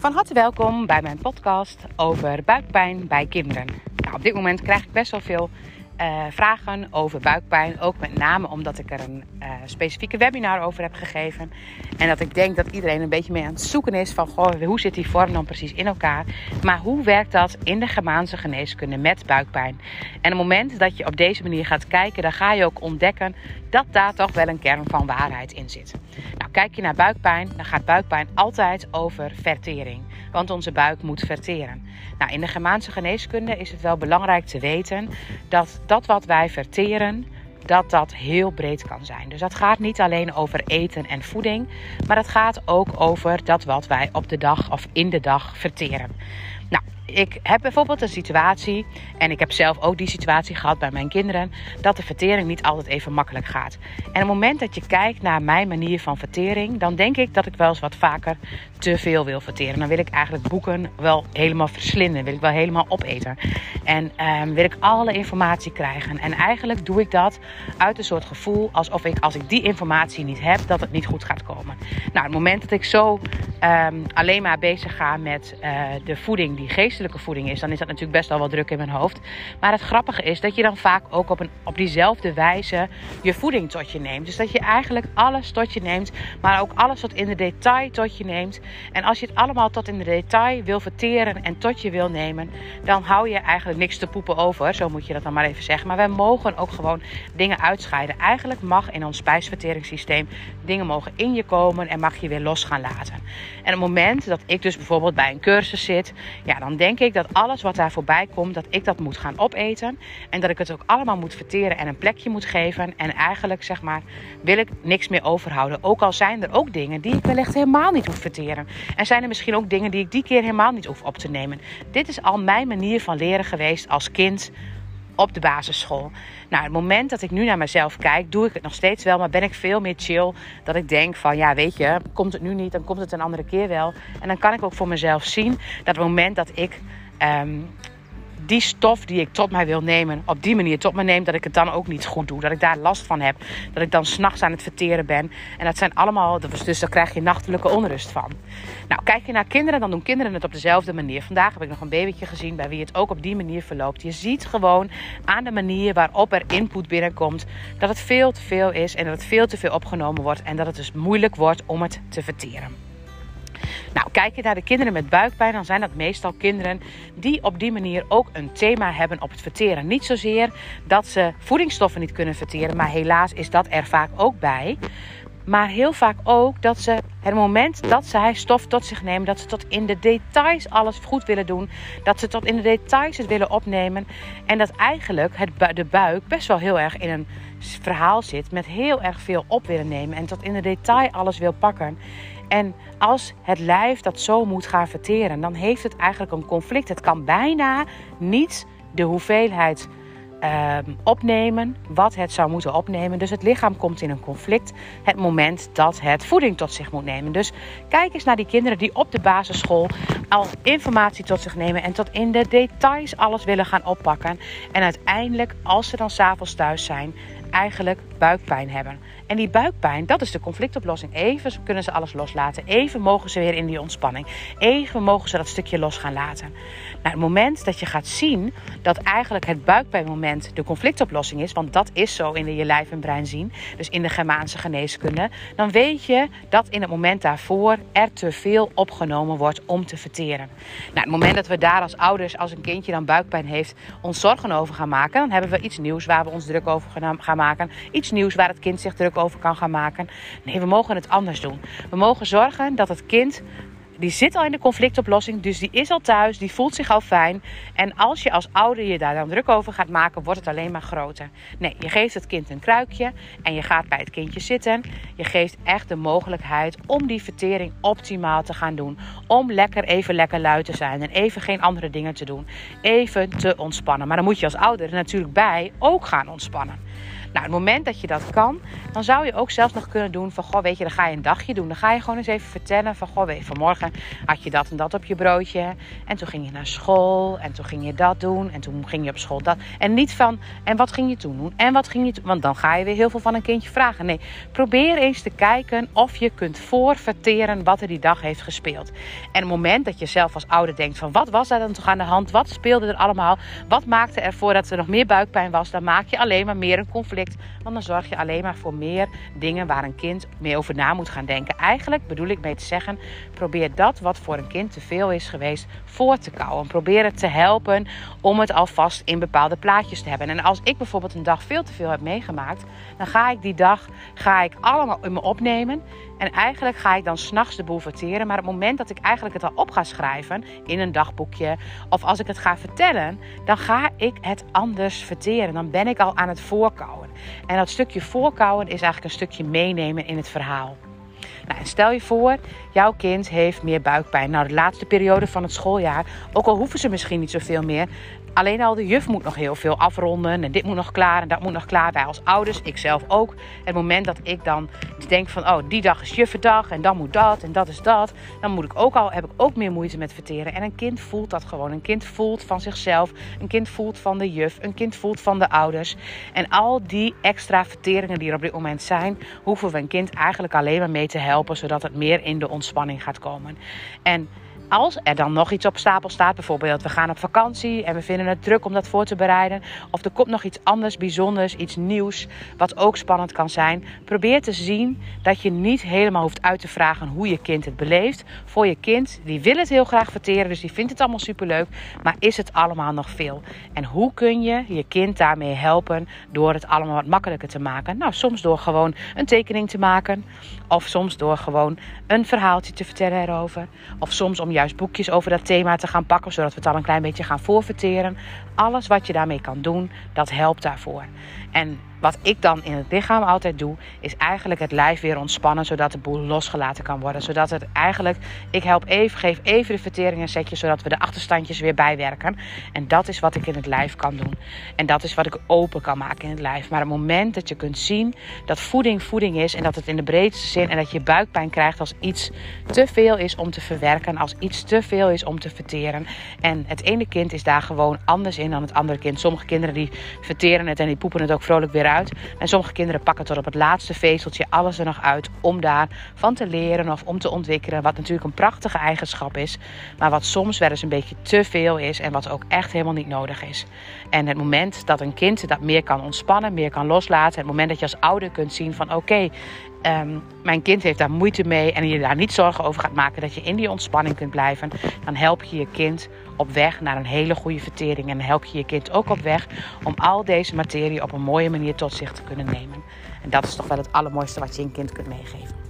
Van harte welkom bij mijn podcast over buikpijn bij kinderen. Nou, op dit moment krijg ik best wel veel uh, vragen over buikpijn. Ook met name omdat ik er een uh, specifieke webinar over heb gegeven. En dat ik denk dat iedereen een beetje mee aan het zoeken is van goh, hoe zit die vorm dan precies in elkaar. Maar hoe werkt dat in de Germaanse geneeskunde met buikpijn? En op het moment dat je op deze manier gaat kijken, dan ga je ook ontdekken dat daar toch wel een kern van waarheid in zit. Nou, kijk je naar buikpijn, dan gaat buikpijn altijd over vertering. Want onze buik moet verteren. Nou, in de Germaanse geneeskunde is het wel belangrijk te weten dat dat wat wij verteren, dat dat heel breed kan zijn. Dus dat gaat niet alleen over eten en voeding, maar het gaat ook over dat wat wij op de dag of in de dag verteren. Ik heb bijvoorbeeld een situatie, en ik heb zelf ook die situatie gehad bij mijn kinderen, dat de vertering niet altijd even makkelijk gaat. En op het moment dat je kijkt naar mijn manier van vertering, dan denk ik dat ik wel eens wat vaker te veel wil verteren. Dan wil ik eigenlijk boeken wel helemaal verslinden, wil ik wel helemaal opeten. En um, wil ik alle informatie krijgen. En eigenlijk doe ik dat uit een soort gevoel alsof ik, als ik die informatie niet heb, dat het niet goed gaat komen. Nou, het moment dat ik zo um, alleen maar bezig ga met uh, de voeding die voeding is, dan is dat natuurlijk best wel wat druk in mijn hoofd. Maar het grappige is dat je dan vaak ook op, een, op diezelfde wijze je voeding tot je neemt. Dus dat je eigenlijk alles tot je neemt, maar ook alles tot in de detail tot je neemt. En als je het allemaal tot in de detail wil verteren en tot je wil nemen, dan hou je eigenlijk niks te poepen over. Zo moet je dat dan maar even zeggen. Maar wij mogen ook gewoon dingen uitscheiden. Eigenlijk mag in ons spijsverteringssysteem dingen mogen in je komen en mag je weer los gaan laten. En op het moment dat ik dus bijvoorbeeld bij een cursus zit, ja, dan denk ik dat alles wat daar voorbij komt, dat ik dat moet gaan opeten. En dat ik het ook allemaal moet verteren en een plekje moet geven. En eigenlijk, zeg maar, wil ik niks meer overhouden. Ook al zijn er ook dingen die ik wellicht helemaal niet hoef verteren. En zijn er misschien ook dingen die ik die keer helemaal niet hoef op te nemen. Dit is al mijn manier van leren geweest als kind op de basisschool. Nou, het moment dat ik nu naar mezelf kijk, doe ik het nog steeds wel, maar ben ik veel meer chill. Dat ik denk van, ja, weet je, komt het nu niet, dan komt het een andere keer wel. En dan kan ik ook voor mezelf zien dat het moment dat ik um, die stof die ik tot mij wil nemen, op die manier tot me neem, dat ik het dan ook niet goed doe. Dat ik daar last van heb. Dat ik dan s'nachts aan het verteren ben. En dat zijn allemaal, dus daar krijg je nachtelijke onrust van. Nou, kijk je naar kinderen, dan doen kinderen het op dezelfde manier. Vandaag heb ik nog een babytje gezien bij wie het ook op die manier verloopt. Je ziet gewoon aan de manier waarop er input binnenkomt, dat het veel te veel is en dat het veel te veel opgenomen wordt. En dat het dus moeilijk wordt om het te verteren. Nou, kijk je naar de kinderen met buikpijn, dan zijn dat meestal kinderen die op die manier ook een thema hebben op het verteren. Niet zozeer dat ze voedingsstoffen niet kunnen verteren, maar helaas is dat er vaak ook bij. Maar heel vaak ook dat ze het moment dat zij stof tot zich nemen, dat ze tot in de details alles goed willen doen. Dat ze tot in de details het willen opnemen. En dat eigenlijk het, de buik best wel heel erg in een verhaal zit met heel erg veel op willen nemen. En tot in de detail alles wil pakken. En als het lijf dat zo moet gaan verteren, dan heeft het eigenlijk een conflict. Het kan bijna niet de hoeveelheid uh, opnemen wat het zou moeten opnemen. Dus het lichaam komt in een conflict het moment dat het voeding tot zich moet nemen. Dus kijk eens naar die kinderen die op de basisschool al informatie tot zich nemen en tot in de details alles willen gaan oppakken. En uiteindelijk, als ze dan s'avonds thuis zijn, eigenlijk buikpijn hebben. En die buikpijn, dat is de conflictoplossing. Even kunnen ze alles loslaten. Even mogen ze weer in die ontspanning. Even mogen ze dat stukje los gaan laten. Nou, het moment dat je gaat zien dat eigenlijk het buikpijnmoment de conflictoplossing is, want dat is zo in de je lijf en brein zien, dus in de Germaanse geneeskunde, dan weet je dat in het moment daarvoor er te veel opgenomen wordt om te verteren. Nou, het moment dat we daar als ouders, als een kindje dan buikpijn heeft, ons zorgen over gaan maken, dan hebben we iets nieuws waar we ons druk over gaan maken. Iets nieuws waar het kind zich druk over kan gaan maken. Nee, we mogen het anders doen. We mogen zorgen dat het kind die zit al in de conflictoplossing, dus die is al thuis, die voelt zich al fijn. En als je als ouder je daar dan druk over gaat maken, wordt het alleen maar groter. Nee, je geeft het kind een kruikje en je gaat bij het kindje zitten. Je geeft echt de mogelijkheid om die vertering optimaal te gaan doen. Om lekker even lekker luid te zijn en even geen andere dingen te doen. Even te ontspannen. Maar dan moet je als ouder er natuurlijk bij ook gaan ontspannen. Nou, het moment dat je dat kan, dan zou je ook zelfs nog kunnen doen van, goh, weet je, dan ga je een dagje doen. Dan ga je gewoon eens even vertellen van, goh, weet je, vanmorgen had je dat en dat op je broodje. En toen ging je naar school en toen ging je dat doen en toen ging je op school dat. En niet van, en wat ging je toen doen? En wat ging je toen? Want dan ga je weer heel veel van een kindje vragen. Nee, probeer eens te kijken of je kunt voorverteren wat er die dag heeft gespeeld. En het moment dat je zelf als ouder denkt van, wat was er dan toch aan de hand? Wat speelde er allemaal? Wat maakte ervoor dat er nog meer buikpijn was? Dan maak je alleen maar meer een conflict. Want dan zorg je alleen maar voor meer dingen waar een kind mee over na moet gaan denken. Eigenlijk bedoel ik mee te zeggen, probeer dat wat voor een kind te veel is geweest voor te kouwen. Probeer het te helpen om het alvast in bepaalde plaatjes te hebben. En als ik bijvoorbeeld een dag veel te veel heb meegemaakt, dan ga ik die dag ga ik allemaal in me opnemen. En eigenlijk ga ik dan s'nachts de boel verteren. Maar op het moment dat ik eigenlijk het al op ga schrijven in een dagboekje. Of als ik het ga vertellen, dan ga ik het anders verteren. Dan ben ik al aan het voorkouwen. En dat stukje voorkouwen is eigenlijk een stukje meenemen in het verhaal. Nou, stel je voor, jouw kind heeft meer buikpijn. Nou, de laatste periode van het schooljaar, ook al hoeven ze misschien niet zoveel meer, Alleen al de juf moet nog heel veel afronden. En dit moet nog klaar en dat moet nog klaar. Wij als ouders, ik zelf ook. Het moment dat ik dan denk van, oh, die dag is juffendag. En dan moet dat en dat is dat. Dan moet ik ook al, heb ik ook meer moeite met verteren. En een kind voelt dat gewoon. Een kind voelt van zichzelf. Een kind voelt van de juf. Een kind voelt van de ouders. En al die extra verteringen die er op dit moment zijn, hoeven we een kind eigenlijk alleen maar mee te helpen. Zodat het meer in de ontspanning gaat komen. En als er dan nog iets op stapel staat, bijvoorbeeld we gaan op vakantie en we vinden het druk om dat voor te bereiden, of er komt nog iets anders bijzonders, iets nieuws, wat ook spannend kan zijn, probeer te zien dat je niet helemaal hoeft uit te vragen hoe je kind het beleeft. Voor je kind, die wil het heel graag verteren, dus die vindt het allemaal superleuk, maar is het allemaal nog veel? En hoe kun je je kind daarmee helpen door het allemaal wat makkelijker te maken? Nou, soms door gewoon een tekening te maken, of soms door gewoon een verhaaltje te vertellen erover, of soms om juist boekjes over dat thema te gaan pakken, zodat we het al een klein beetje gaan voorverteren. Alles wat je daarmee kan doen, dat helpt daarvoor. En wat ik dan in het lichaam altijd doe, is eigenlijk het lijf weer ontspannen, zodat de boel losgelaten kan worden. Zodat het eigenlijk, ik help even, geef even de vertering een setje, zodat we de achterstandjes weer bijwerken. En dat is wat ik in het lijf kan doen. En dat is wat ik open kan maken in het lijf. Maar het moment dat je kunt zien dat voeding voeding is en dat het in de breedste zin en dat je buikpijn krijgt als iets te veel is om te verwerken, als iets te veel is om te verteren. En het ene kind is daar gewoon anders in dan het andere kind. Sommige kinderen die verteren het en die poepen het ook vrolijk weer En sommige kinderen pakken tot op het laatste vezeltje alles er nog uit om daarvan te leren of om te ontwikkelen. Wat natuurlijk een prachtige eigenschap is, maar wat soms wel eens een beetje te veel is en wat ook echt helemaal niet nodig is. En het moment dat een kind dat meer kan ontspannen, meer kan loslaten, het moment dat je als ouder kunt zien van oké, Ehm, mijn kind heeft daar moeite mee en je daar niet zorgen over gaat maken dat je in die ontspanning kunt blijven, dan help je je kind op weg naar een hele goede vertering. En help je je kind ook op weg om al deze materie op een mooie manier tot zich te kunnen nemen. En dat is toch wel het allermooiste wat je een kind kunt meegeven.